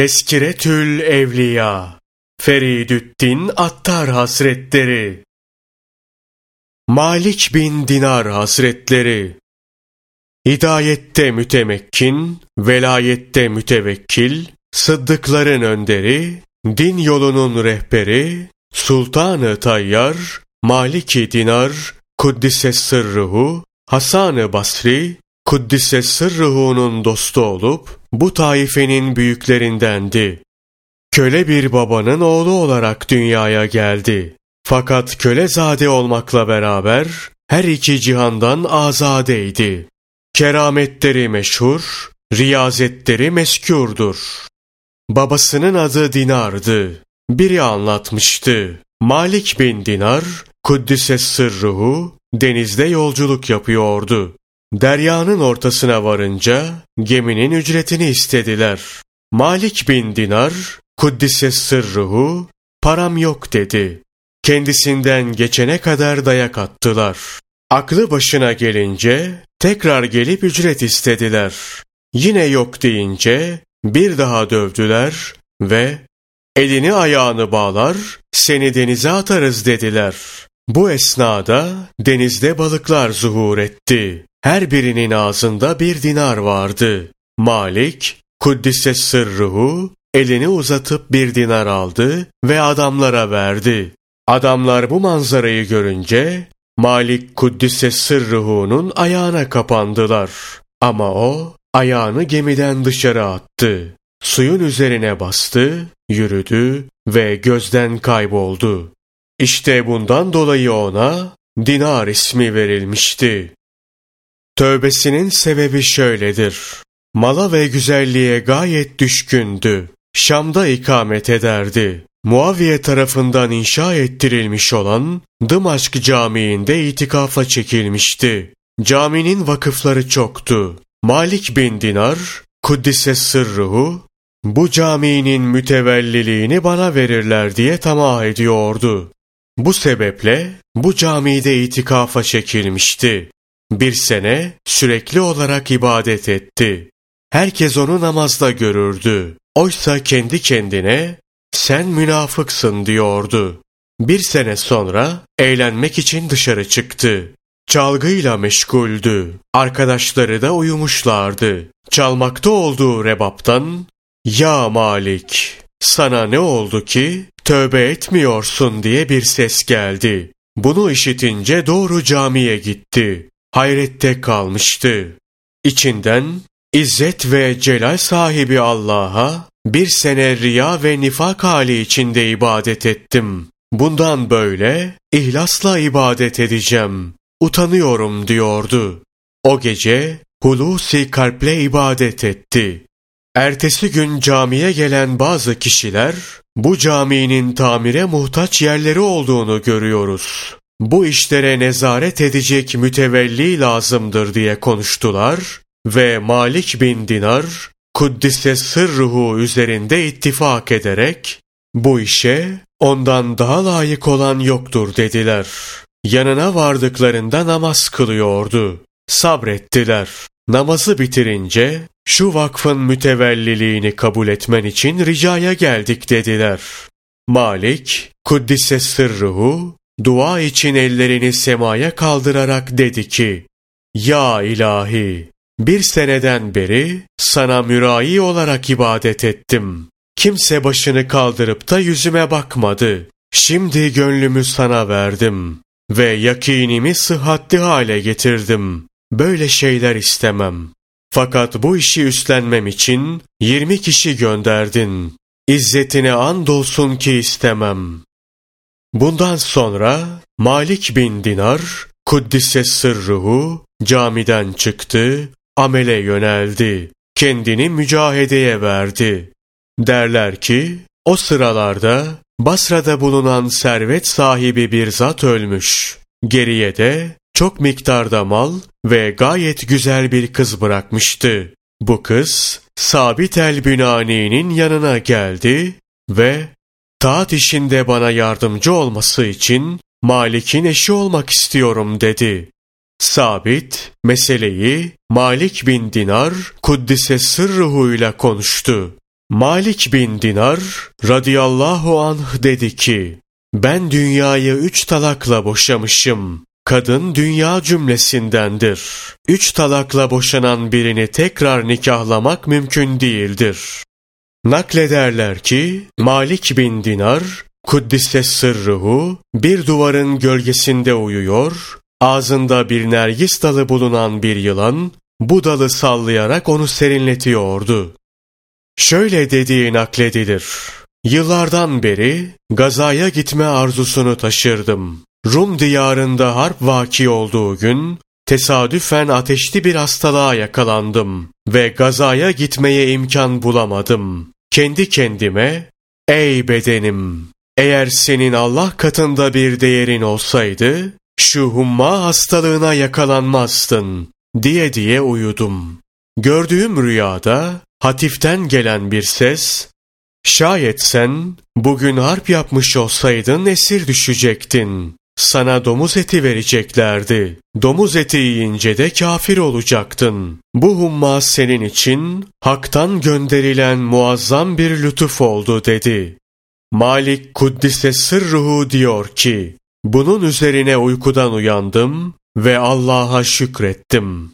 Teskiretül Evliya Feridüddin Attar Hasretleri Malik bin Dinar Hasretleri Hidayette mütemekkin, velayette mütevekkil, sıddıkların önderi, din yolunun rehberi, Sultanı Tayyar, Maliki Dinar, Kuddise Sırruhu, Hasan-ı Basri, Kuddise Sırruhu'nun dostu olup, bu taifenin büyüklerindendi. Köle bir babanın oğlu olarak dünyaya geldi. Fakat kölezade olmakla beraber her iki cihandan azadeydi. Kerametleri meşhur, riyazetleri meskûrdur. Babasının adı Dinar'dı. Biri anlatmıştı. Malik bin Dinar, Kuddise sırruhu, denizde yolculuk yapıyordu. Deryanın ortasına varınca geminin ücretini istediler. Malik bin Dinar, Kuddise sırruhu, param yok dedi. Kendisinden geçene kadar dayak attılar. Aklı başına gelince tekrar gelip ücret istediler. Yine yok deyince bir daha dövdüler ve elini ayağını bağlar seni denize atarız dediler. Bu esnada denizde balıklar zuhur etti. Her birinin ağzında bir dinar vardı. Malik, Kuddise sırruhu, elini uzatıp bir dinar aldı ve adamlara verdi. Adamlar bu manzarayı görünce Malik Kuddise sırruhunun ayağına kapandılar. Ama o ayağını gemiden dışarı attı. Suyun üzerine bastı, yürüdü ve gözden kayboldu. İşte bundan dolayı ona Dinar ismi verilmişti. Tövbesinin sebebi şöyledir. Mala ve güzelliğe gayet düşkündü. Şam'da ikamet ederdi. Muaviye tarafından inşa ettirilmiş olan Dımaşk Camii'nde itikafa çekilmişti. Caminin vakıfları çoktu. Malik bin Dinar, Kuddise sırruhu, bu caminin mütevelliliğini bana verirler diye tamah ediyordu. Bu sebeple bu camide itikafa çekilmişti. Bir sene sürekli olarak ibadet etti. Herkes onu namazda görürdü. Oysa kendi kendine sen münafıksın diyordu. Bir sene sonra eğlenmek için dışarı çıktı. Çalgıyla meşguldü. Arkadaşları da uyumuşlardı. Çalmakta olduğu rebaptan ''Ya Malik, sana ne oldu ki tövbe etmiyorsun?'' diye bir ses geldi. Bunu işitince doğru camiye gitti. Hayrette kalmıştı. İçinden İzzet ve celal sahibi Allah'a bir sene riya ve nifak hali içinde ibadet ettim. Bundan böyle ihlasla ibadet edeceğim. Utanıyorum diyordu. O gece hulusi kalple ibadet etti. Ertesi gün camiye gelen bazı kişiler bu caminin tamire muhtaç yerleri olduğunu görüyoruz. Bu işlere nezaret edecek mütevelli lazımdır diye konuştular ve Malik bin Dinar Kuddise sırruhu üzerinde ittifak ederek bu işe ondan daha layık olan yoktur dediler. Yanına vardıklarında namaz kılıyordu. Sabrettiler. Namazı bitirince şu vakfın mütevelliliğini kabul etmen için ricaya geldik dediler. Malik, Kuddise sırruhu, dua için ellerini semaya kaldırarak dedi ki, Ya ilahi, bir seneden beri sana mürai olarak ibadet ettim. Kimse başını kaldırıp da yüzüme bakmadı. Şimdi gönlümü sana verdim ve yakinimi sıhhatli hale getirdim. Böyle şeyler istemem. Fakat bu işi üstlenmem için yirmi kişi gönderdin. İzzetine andolsun ki istemem. Bundan sonra Malik bin Dinar, Kuddise sırruhu, camiden çıktı, amele yöneldi. Kendini mücahedeye verdi. Derler ki, o sıralarda Basra'da bulunan servet sahibi bir zat ölmüş. Geriye de çok miktarda mal ve gayet güzel bir kız bırakmıştı. Bu kız Sabit el-Bünani'nin yanına geldi ve taat işinde bana yardımcı olması için Malik'in eşi olmak istiyorum dedi. Sabit meseleyi Malik bin Dinar Kuddise sırruhuyla konuştu. Malik bin Dinar radıyallahu anh dedi ki, ben dünyayı üç talakla boşamışım. Kadın dünya cümlesindendir. Üç talakla boşanan birini tekrar nikahlamak mümkün değildir. Naklederler ki Malik bin Dinar Kuddise sırruhu bir duvarın gölgesinde uyuyor, ağzında bir nergis dalı bulunan bir yılan bu dalı sallayarak onu serinletiyordu. Şöyle dediği nakledilir. Yıllardan beri gazaya gitme arzusunu taşırdım. Rum diyarında harp vaki olduğu gün tesadüfen ateşli bir hastalığa yakalandım ve gazaya gitmeye imkan bulamadım. Kendi kendime, ey bedenim, eğer senin Allah katında bir değerin olsaydı, şu humma hastalığına yakalanmazdın, diye diye uyudum. Gördüğüm rüyada, hatiften gelen bir ses, Şayet sen bugün harp yapmış olsaydın esir düşecektin. Sana domuz eti vereceklerdi. Domuz eti yiyince de kafir olacaktın. Bu humma senin için haktan gönderilen muazzam bir lütuf oldu dedi. Malik Kuddise sırruhu diyor ki, bunun üzerine uykudan uyandım ve Allah'a şükrettim.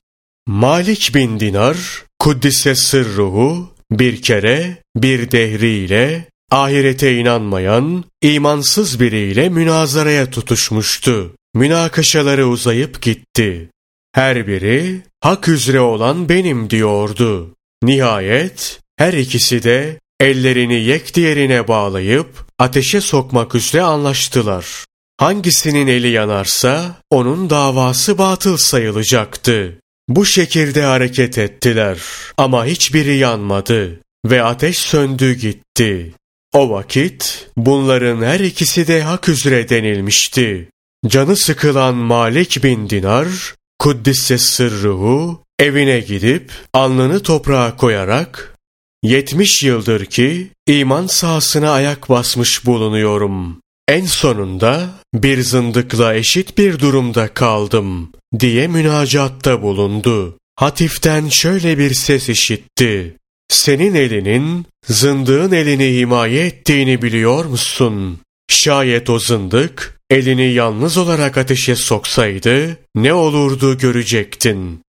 Malik bin Dinar, Kuddise sırruhu, bir kere bir dehriyle ahirete inanmayan, imansız biriyle münazaraya tutuşmuştu. Münakaşaları uzayıp gitti. Her biri hak üzere olan benim diyordu. Nihayet her ikisi de ellerini yek diğerine bağlayıp ateşe sokmak üzere anlaştılar. Hangisinin eli yanarsa onun davası batıl sayılacaktı. Bu şekilde hareket ettiler ama hiçbiri yanmadı ve ateş söndü gitti. O vakit bunların her ikisi de hak üzere denilmişti. Canı sıkılan Malik bin Dinar, Kuddisse sırruhu, evine gidip alnını toprağa koyarak, yetmiş yıldır ki iman sahasına ayak basmış bulunuyorum. En sonunda bir zındıkla eşit bir durumda kaldım diye münacatta bulundu. Hatiften şöyle bir ses işitti. Senin elinin zındığın elini himaye ettiğini biliyor musun? Şayet o zındık elini yalnız olarak ateşe soksaydı ne olurdu görecektin.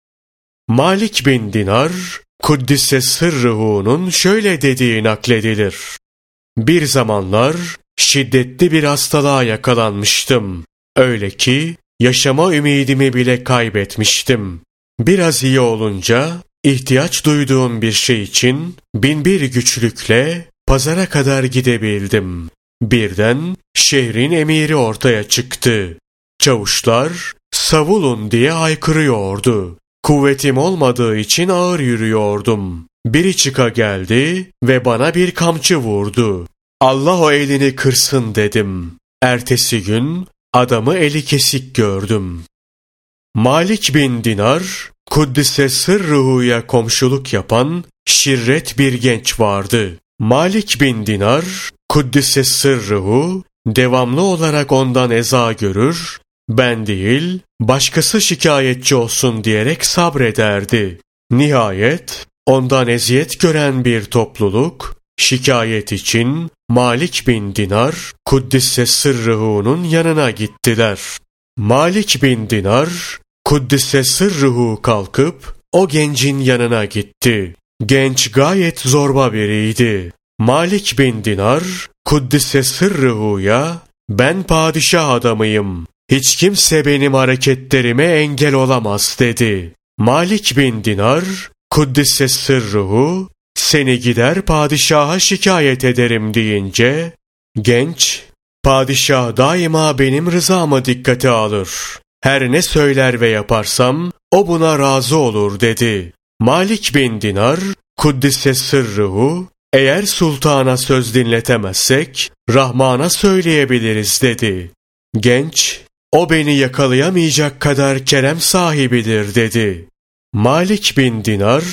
Malik bin Dinar, Kuddise sırrıhu'nun şöyle dediği nakledilir. Bir zamanlar şiddetli bir hastalığa yakalanmıştım. Öyle ki yaşama ümidimi bile kaybetmiştim. Biraz iyi olunca ihtiyaç duyduğum bir şey için bin bir güçlükle pazara kadar gidebildim. Birden şehrin emiri ortaya çıktı. Çavuşlar savulun diye haykırıyordu. Kuvvetim olmadığı için ağır yürüyordum. Biri çıka geldi ve bana bir kamçı vurdu. Allah o elini kırsın dedim. Ertesi gün adamı eli kesik gördüm. Malik bin Dinar, Kuddise sırruhuya komşuluk yapan şirret bir genç vardı. Malik bin Dinar, Kuddise sırruhu, devamlı olarak ondan eza görür, ben değil, başkası şikayetçi olsun diyerek sabrederdi. Nihayet, ondan eziyet gören bir topluluk, şikayet için Malik bin Dinar, Kuddisse sırruhunun yanına gittiler. Malik bin Dinar, Kuddise sırruhu kalkıp o gencin yanına gitti. Genç gayet zorba biriydi. Malik bin Dinar, Kuddise sırruhuya ben padişah adamıyım. Hiç kimse benim hareketlerime engel olamaz dedi. Malik bin Dinar, Kuddise sırruhu seni gider padişaha şikayet ederim deyince, genç, padişah daima benim rızamı dikkate alır. Her ne söyler ve yaparsam, o buna razı olur dedi. Malik bin Dinar, Kuddise sırruhu, eğer sultana söz dinletemezsek, Rahman'a söyleyebiliriz dedi. Genç, o beni yakalayamayacak kadar kerem sahibidir dedi. Malik bin Dinar,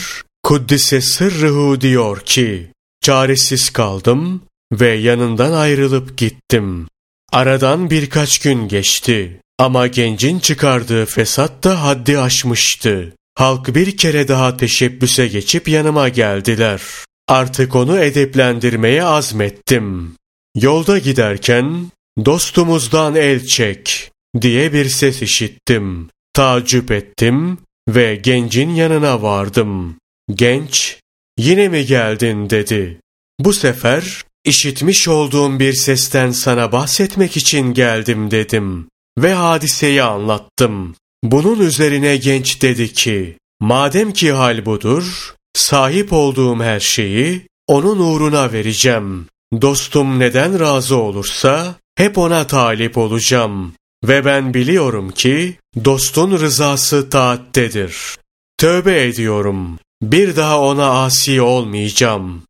Kuddise sırrıhu diyor ki, çaresiz kaldım ve yanından ayrılıp gittim. Aradan birkaç gün geçti ama gencin çıkardığı fesat da haddi aşmıştı. Halk bir kere daha teşebbüse geçip yanıma geldiler. Artık onu edeplendirmeye azmettim. Yolda giderken dostumuzdan el çek diye bir ses işittim. Tacip ettim ve gencin yanına vardım. Genç, yine mi geldin dedi. Bu sefer işitmiş olduğum bir sesten sana bahsetmek için geldim dedim ve hadiseyi anlattım. Bunun üzerine genç dedi ki, madem ki hal budur, sahip olduğum her şeyi onun uğruna vereceğim. Dostum neden razı olursa hep ona talip olacağım. Ve ben biliyorum ki dostun rızası taattedir. Tövbe ediyorum. Bir daha ona asi olmayacağım.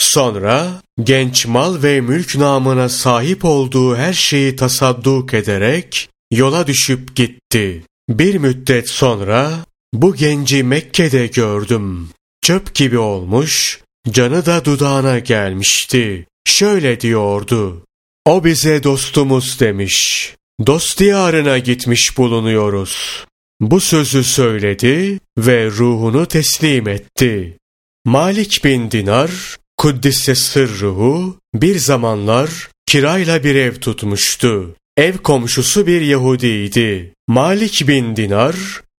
Sonra genç mal ve mülk namına sahip olduğu her şeyi tasadduk ederek yola düşüp gitti. Bir müddet sonra bu genci Mekke'de gördüm. Çöp gibi olmuş, canı da dudağına gelmişti. Şöyle diyordu. O bize dostumuz demiş. Dost diyarına gitmiş bulunuyoruz. Bu sözü söyledi ve ruhunu teslim etti. Malik bin Dinar, Kuddise sırruhu, bir zamanlar kirayla bir ev tutmuştu. Ev komşusu bir Yahudiydi. Malik bin Dinar,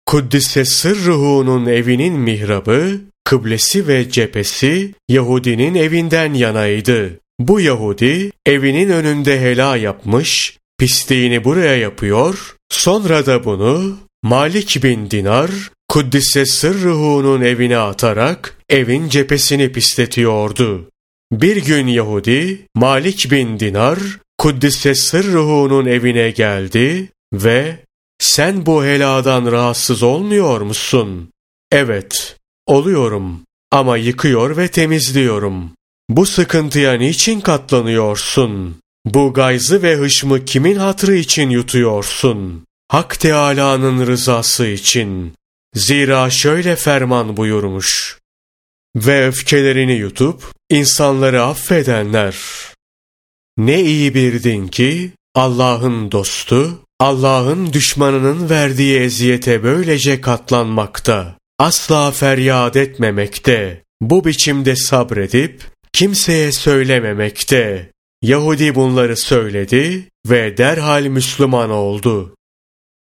Kuddise sırruhunun evinin mihrabı, kıblesi ve cephesi Yahudinin evinden yanaydı. Bu Yahudi evinin önünde hela yapmış, pisliğini buraya yapıyor, sonra da bunu Malik bin Dinar, Kuddise sırruhunun evine atarak evin cephesini pisletiyordu. Bir gün Yahudi, Malik bin Dinar, Kuddise sırruhunun evine geldi ve sen bu heladan rahatsız olmuyor musun? Evet, oluyorum ama yıkıyor ve temizliyorum. Bu sıkıntıya niçin katlanıyorsun? Bu gayzı ve hışmı kimin hatrı için yutuyorsun? Hak Teâlâ'nın rızası için. Zira şöyle ferman buyurmuş. Ve öfkelerini yutup insanları affedenler. Ne iyi bir din ki Allah'ın dostu, Allah'ın düşmanının verdiği eziyete böylece katlanmakta, asla feryat etmemekte, bu biçimde sabredip kimseye söylememekte. Yahudi bunları söyledi ve derhal Müslüman oldu.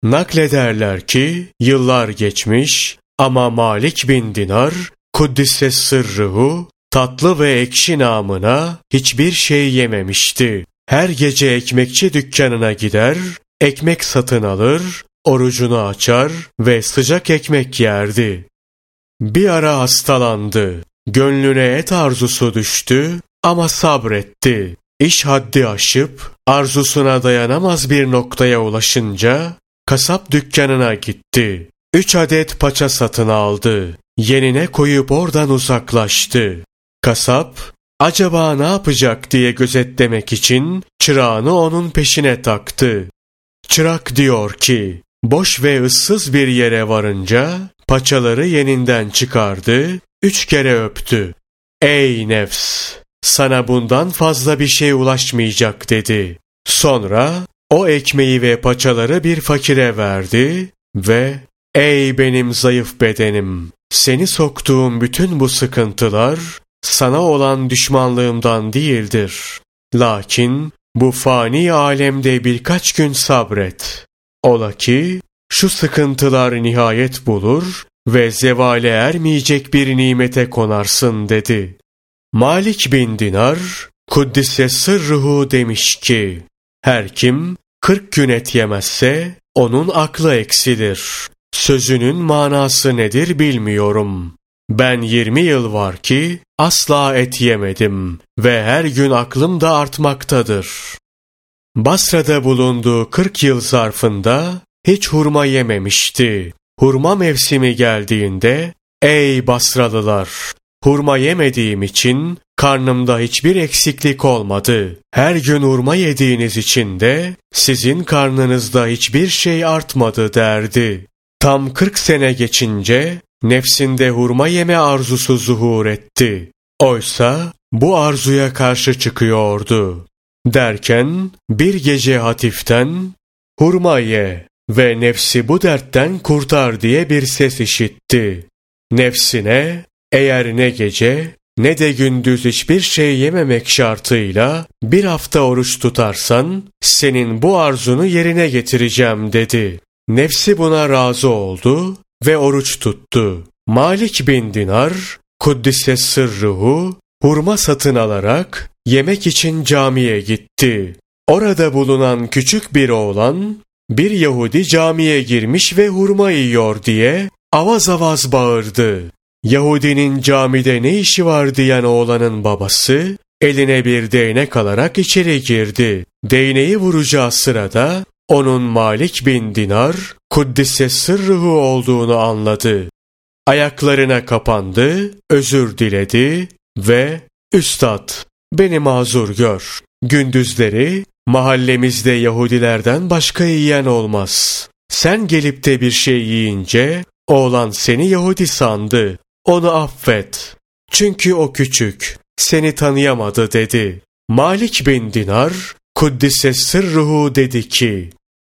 Naklederler ki yıllar geçmiş ama Malik bin Dinar Kuddise sırrıhu tatlı ve ekşi namına hiçbir şey yememişti. Her gece ekmekçi dükkanına gider, ekmek satın alır, orucunu açar ve sıcak ekmek yerdi. Bir ara hastalandı. Gönlüne et arzusu düştü ama sabretti. İş haddi aşıp arzusuna dayanamaz bir noktaya ulaşınca kasap dükkanına gitti. Üç adet paça satın aldı. Yenine koyup oradan uzaklaştı. Kasap acaba ne yapacak diye gözetlemek için çırağını onun peşine taktı. Çırak diyor ki boş ve ıssız bir yere varınca paçaları yeninden çıkardı, üç kere öptü. Ey nefs! Sana bundan fazla bir şey ulaşmayacak dedi. Sonra o ekmeği ve paçaları bir fakire verdi ve Ey benim zayıf bedenim! Seni soktuğum bütün bu sıkıntılar sana olan düşmanlığımdan değildir. Lakin bu fani alemde birkaç gün sabret. Ola ki şu sıkıntılar nihayet bulur ve zevale ermeyecek bir nimete konarsın dedi. Malik bin Dinar, Kuddise sırruhu demiş ki, her kim kırk gün et yemezse onun aklı eksilir. Sözünün manası nedir bilmiyorum. Ben yirmi yıl var ki asla et yemedim ve her gün aklım da artmaktadır. Basra'da bulunduğu kırk yıl zarfında hiç hurma yememişti. Hurma mevsimi geldiğinde, ey Basralılar! Hurma yemediğim için karnımda hiçbir eksiklik olmadı. Her gün hurma yediğiniz için de sizin karnınızda hiçbir şey artmadı derdi. Tam kırk sene geçince nefsinde hurma yeme arzusu zuhur etti. Oysa bu arzuya karşı çıkıyordu. Derken bir gece hatiften hurma ye ve nefsi bu dertten kurtar diye bir ses işitti. Nefsine eğer ne gece ne de gündüz hiçbir şey yememek şartıyla bir hafta oruç tutarsan senin bu arzunu yerine getireceğim dedi. Nefsi buna razı oldu ve oruç tuttu. Malik bin Dinar, Kuddise sırruhu, hurma satın alarak yemek için camiye gitti. Orada bulunan küçük bir oğlan, bir Yahudi camiye girmiş ve hurma yiyor diye avaz avaz bağırdı. Yahudinin camide ne işi var diyen oğlanın babası, eline bir değnek alarak içeri girdi. Değneği vuracağı sırada onun Malik bin Dinar, Kuddise sırrıhu olduğunu anladı. Ayaklarına kapandı, özür diledi ve ''Üstad, beni mazur gör. Gündüzleri mahallemizde Yahudilerden başka yiyen olmaz. Sen gelip de bir şey yiyince oğlan seni Yahudi sandı. Onu affet. Çünkü o küçük, seni tanıyamadı dedi. Malik bin Dinar, Kuddise sırruhu dedi ki,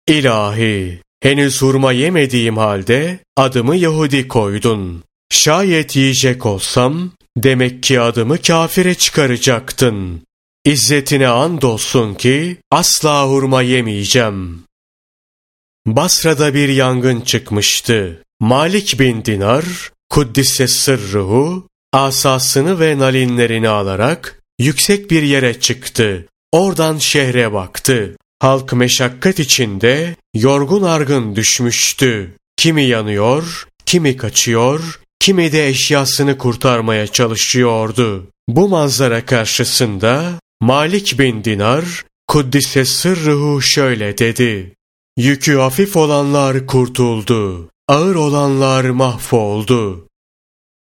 İlahi, henüz hurma yemediğim halde adımı Yahudi koydun. Şayet yiyecek olsam, demek ki adımı kafire çıkaracaktın. İzzetine andolsun ki asla hurma yemeyeceğim. Basra'da bir yangın çıkmıştı. Malik bin Dinar, Kuddise sırruhu, asasını ve nalinlerini alarak yüksek bir yere çıktı. Oradan şehre baktı. Halk meşakkat içinde yorgun argın düşmüştü. Kimi yanıyor, kimi kaçıyor, kimi de eşyasını kurtarmaya çalışıyordu. Bu manzara karşısında Malik bin Dinar, Kuddise sırruhu şöyle dedi. Yükü hafif olanlar kurtuldu, ağır olanlar mahvoldu.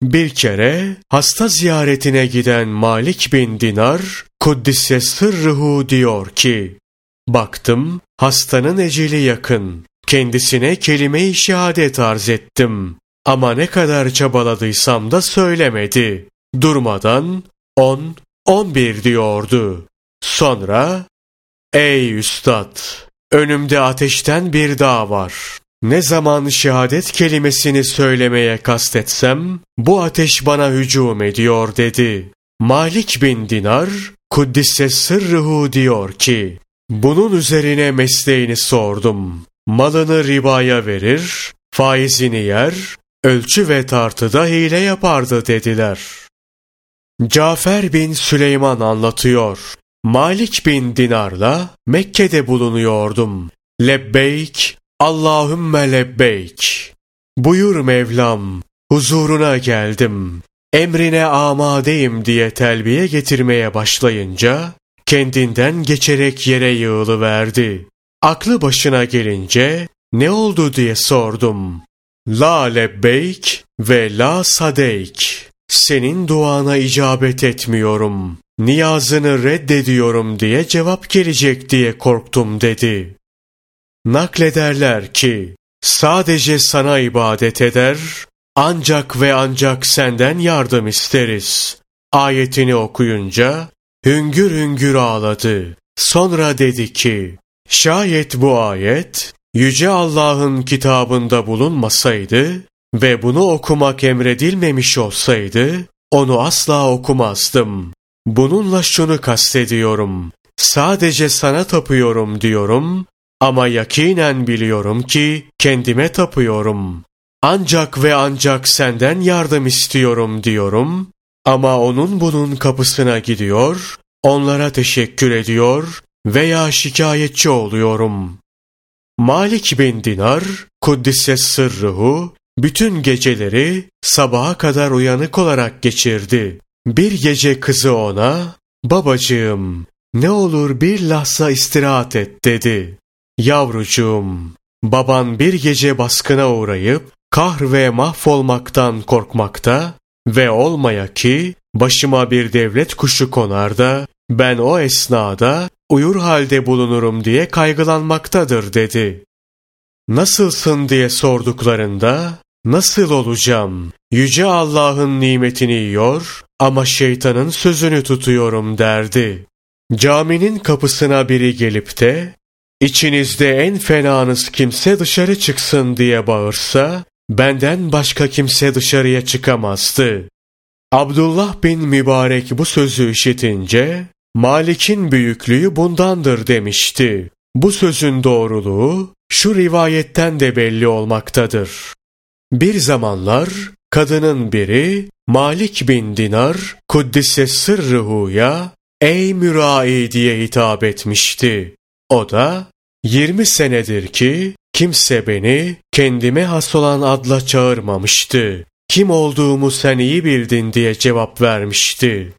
Bir kere hasta ziyaretine giden Malik bin Dinar, Kuddise sırruhu diyor ki, Baktım, hastanın eceli yakın. Kendisine kelime-i şehadet arz ettim. Ama ne kadar çabaladıysam da söylemedi. Durmadan on, on bir diyordu. Sonra, ey üstad, önümde ateşten bir dağ var. Ne zaman şehadet kelimesini söylemeye kastetsem, bu ateş bana hücum ediyor dedi. Malik bin Dinar, Kuddise sırruhu diyor ki, bunun üzerine mesleğini sordum. Malını ribaya verir, faizini yer, ölçü ve tartıda hile yapardı dediler. Cafer bin Süleyman anlatıyor. Malik bin Dinar'la Mekke'de bulunuyordum. Lebbeyk, Allahümme lebbeyk. Buyur Mevlam, huzuruna geldim. Emrine amadeyim diye telbiye getirmeye başlayınca, kendinden geçerek yere yığılıverdi. Aklı başına gelince, ne oldu diye sordum. La lebbeyk ve la sadeyk. Senin duana icabet etmiyorum. Niyazını reddediyorum diye cevap gelecek diye korktum dedi. Naklederler ki, sadece sana ibadet eder, ancak ve ancak senden yardım isteriz. Ayetini okuyunca, hüngür hüngür ağladı. Sonra dedi ki, şayet bu ayet, Yüce Allah'ın kitabında bulunmasaydı ve bunu okumak emredilmemiş olsaydı, onu asla okumazdım. Bununla şunu kastediyorum. Sadece sana tapıyorum diyorum ama yakinen biliyorum ki kendime tapıyorum. Ancak ve ancak senden yardım istiyorum diyorum ama onun bunun kapısına gidiyor, onlara teşekkür ediyor veya şikayetçi oluyorum. Malik bin Dinar, Kuddise sırruhu, bütün geceleri sabaha kadar uyanık olarak geçirdi. Bir gece kızı ona, babacığım ne olur bir lahza istirahat et dedi. Yavrucuğum, baban bir gece baskına uğrayıp kahr ve mahvolmaktan korkmakta ve olmaya ki başıma bir devlet kuşu konar da ben o esnada uyur halde bulunurum diye kaygılanmaktadır dedi. Nasılsın diye sorduklarında nasıl olacağım? Yüce Allah'ın nimetini yiyor ama şeytanın sözünü tutuyorum derdi. Caminin kapısına biri gelip de içinizde en fenanız kimse dışarı çıksın diye bağırsa benden başka kimse dışarıya çıkamazdı. Abdullah bin Mübarek bu sözü işitince, Malik'in büyüklüğü bundandır demişti. Bu sözün doğruluğu şu rivayetten de belli olmaktadır. Bir zamanlar kadının biri Malik bin Dinar Kuddise Sırrıhu'ya ey mürai diye hitap etmişti. O da 20 senedir ki kimse beni kendime has olan adla çağırmamıştı. Kim olduğumu sen iyi bildin diye cevap vermişti.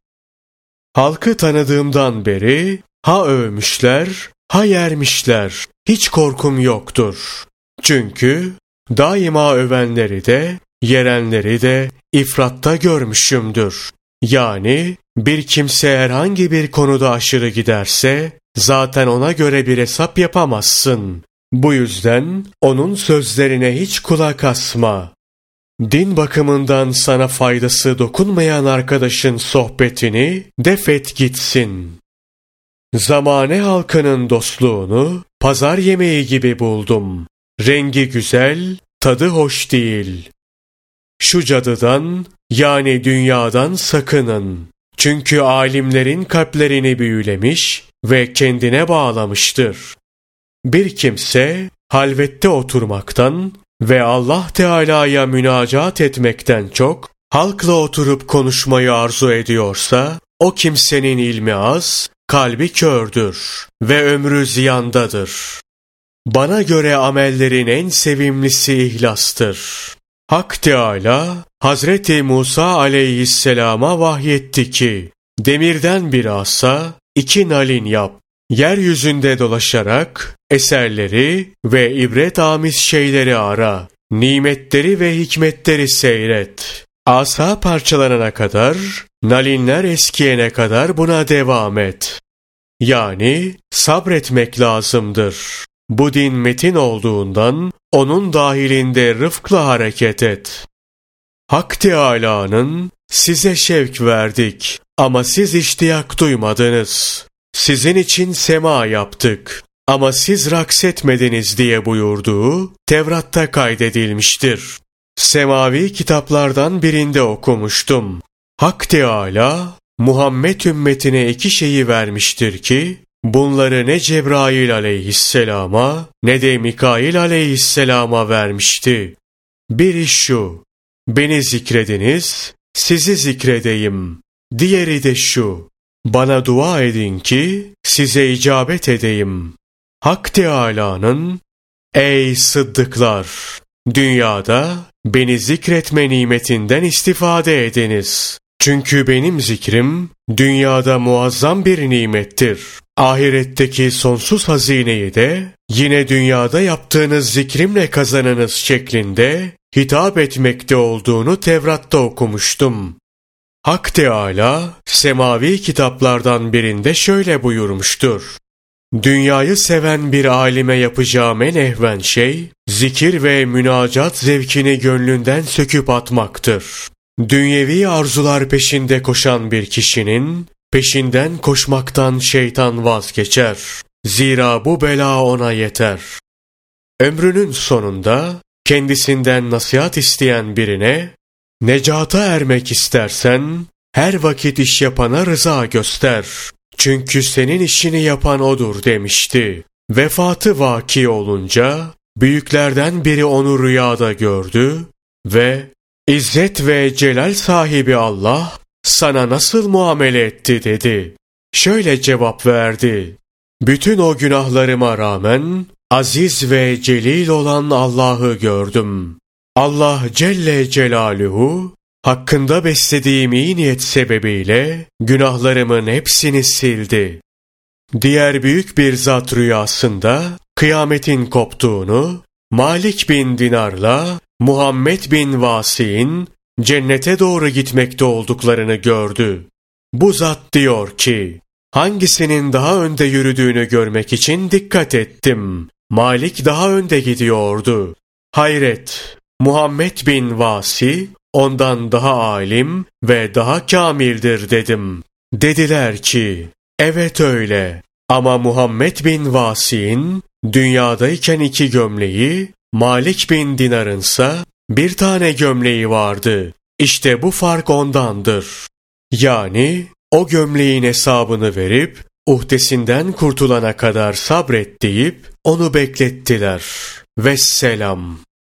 Halkı tanıdığımdan beri ha övmüşler ha yermişler. Hiç korkum yoktur. Çünkü daima övenleri de yerenleri de ifratta görmüşümdür. Yani bir kimse herhangi bir konuda aşırı giderse zaten ona göre bir hesap yapamazsın. Bu yüzden onun sözlerine hiç kulak asma. Din bakımından sana faydası dokunmayan arkadaşın sohbetini defet gitsin. Zamane halkının dostluğunu pazar yemeği gibi buldum. Rengi güzel, tadı hoş değil. Şu cadıdan yani dünyadan sakının. Çünkü alimlerin kalplerini büyülemiş ve kendine bağlamıştır. Bir kimse halvette oturmaktan ve Allah Teala'ya münacat etmekten çok halkla oturup konuşmayı arzu ediyorsa o kimsenin ilmi az, kalbi kördür ve ömrü ziyandadır. Bana göre amellerin en sevimlisi ihlastır. Hak Teala Hazreti Musa aleyhisselama vahyetti ki demirden bir asa iki nalin yap. Yeryüzünde dolaşarak eserleri ve ibret amiz şeyleri ara. Nimetleri ve hikmetleri seyret. Asa parçalanana kadar, nalinler eskiyene kadar buna devam et. Yani sabretmek lazımdır. Bu din metin olduğundan onun dahilinde rıfkla hareket et. Hak Teâlâ'nın size şevk verdik ama siz iştiyak duymadınız. Sizin için sema yaptık ama siz raksetmediniz diye buyurduğu Tevrat'ta kaydedilmiştir. Semavi kitaplardan birinde okumuştum. Hak Teâlâ Muhammed ümmetine iki şeyi vermiştir ki bunları ne Cebrail aleyhisselama ne de Mikail aleyhisselama vermişti. Biri şu, beni zikrediniz, sizi zikredeyim. Diğeri de şu, bana dua edin ki size icabet edeyim. Hak Teâlâ'nın, ey sıddıklar! Dünyada beni zikretme nimetinden istifade ediniz. Çünkü benim zikrim dünyada muazzam bir nimettir. Ahiretteki sonsuz hazineyi de yine dünyada yaptığınız zikrimle kazanınız şeklinde hitap etmekte olduğunu Tevrat'ta okumuştum. Hak Teâlâ, semavi kitaplardan birinde şöyle buyurmuştur. Dünyayı seven bir alime yapacağım en ehven şey, zikir ve münacat zevkini gönlünden söküp atmaktır. Dünyevi arzular peşinde koşan bir kişinin, peşinden koşmaktan şeytan vazgeçer. Zira bu bela ona yeter. Ömrünün sonunda, kendisinden nasihat isteyen birine, Necata ermek istersen, her vakit iş yapana rıza göster. Çünkü senin işini yapan odur demişti. Vefatı vaki olunca, büyüklerden biri onu rüyada gördü ve İzzet ve celal sahibi Allah sana nasıl muamele etti dedi. Şöyle cevap verdi. Bütün o günahlarıma rağmen aziz ve celil olan Allah'ı gördüm. Allah Celle Celaluhu hakkında beslediğim iyi niyet sebebiyle günahlarımın hepsini sildi. Diğer büyük bir zat rüyasında kıyametin koptuğunu, Malik bin Dinar'la Muhammed bin Vasi'in cennete doğru gitmekte olduklarını gördü. Bu zat diyor ki, hangisinin daha önde yürüdüğünü görmek için dikkat ettim. Malik daha önde gidiyordu. Hayret, Muhammed bin Vasi ondan daha alim ve daha kamildir dedim. Dediler ki, evet öyle ama Muhammed bin Vasi'in dünyadayken iki gömleği, Malik bin Dinar'ınsa bir tane gömleği vardı. İşte bu fark ondandır. Yani o gömleğin hesabını verip uhdesinden kurtulana kadar sabret deyip onu beklettiler. Vesselam.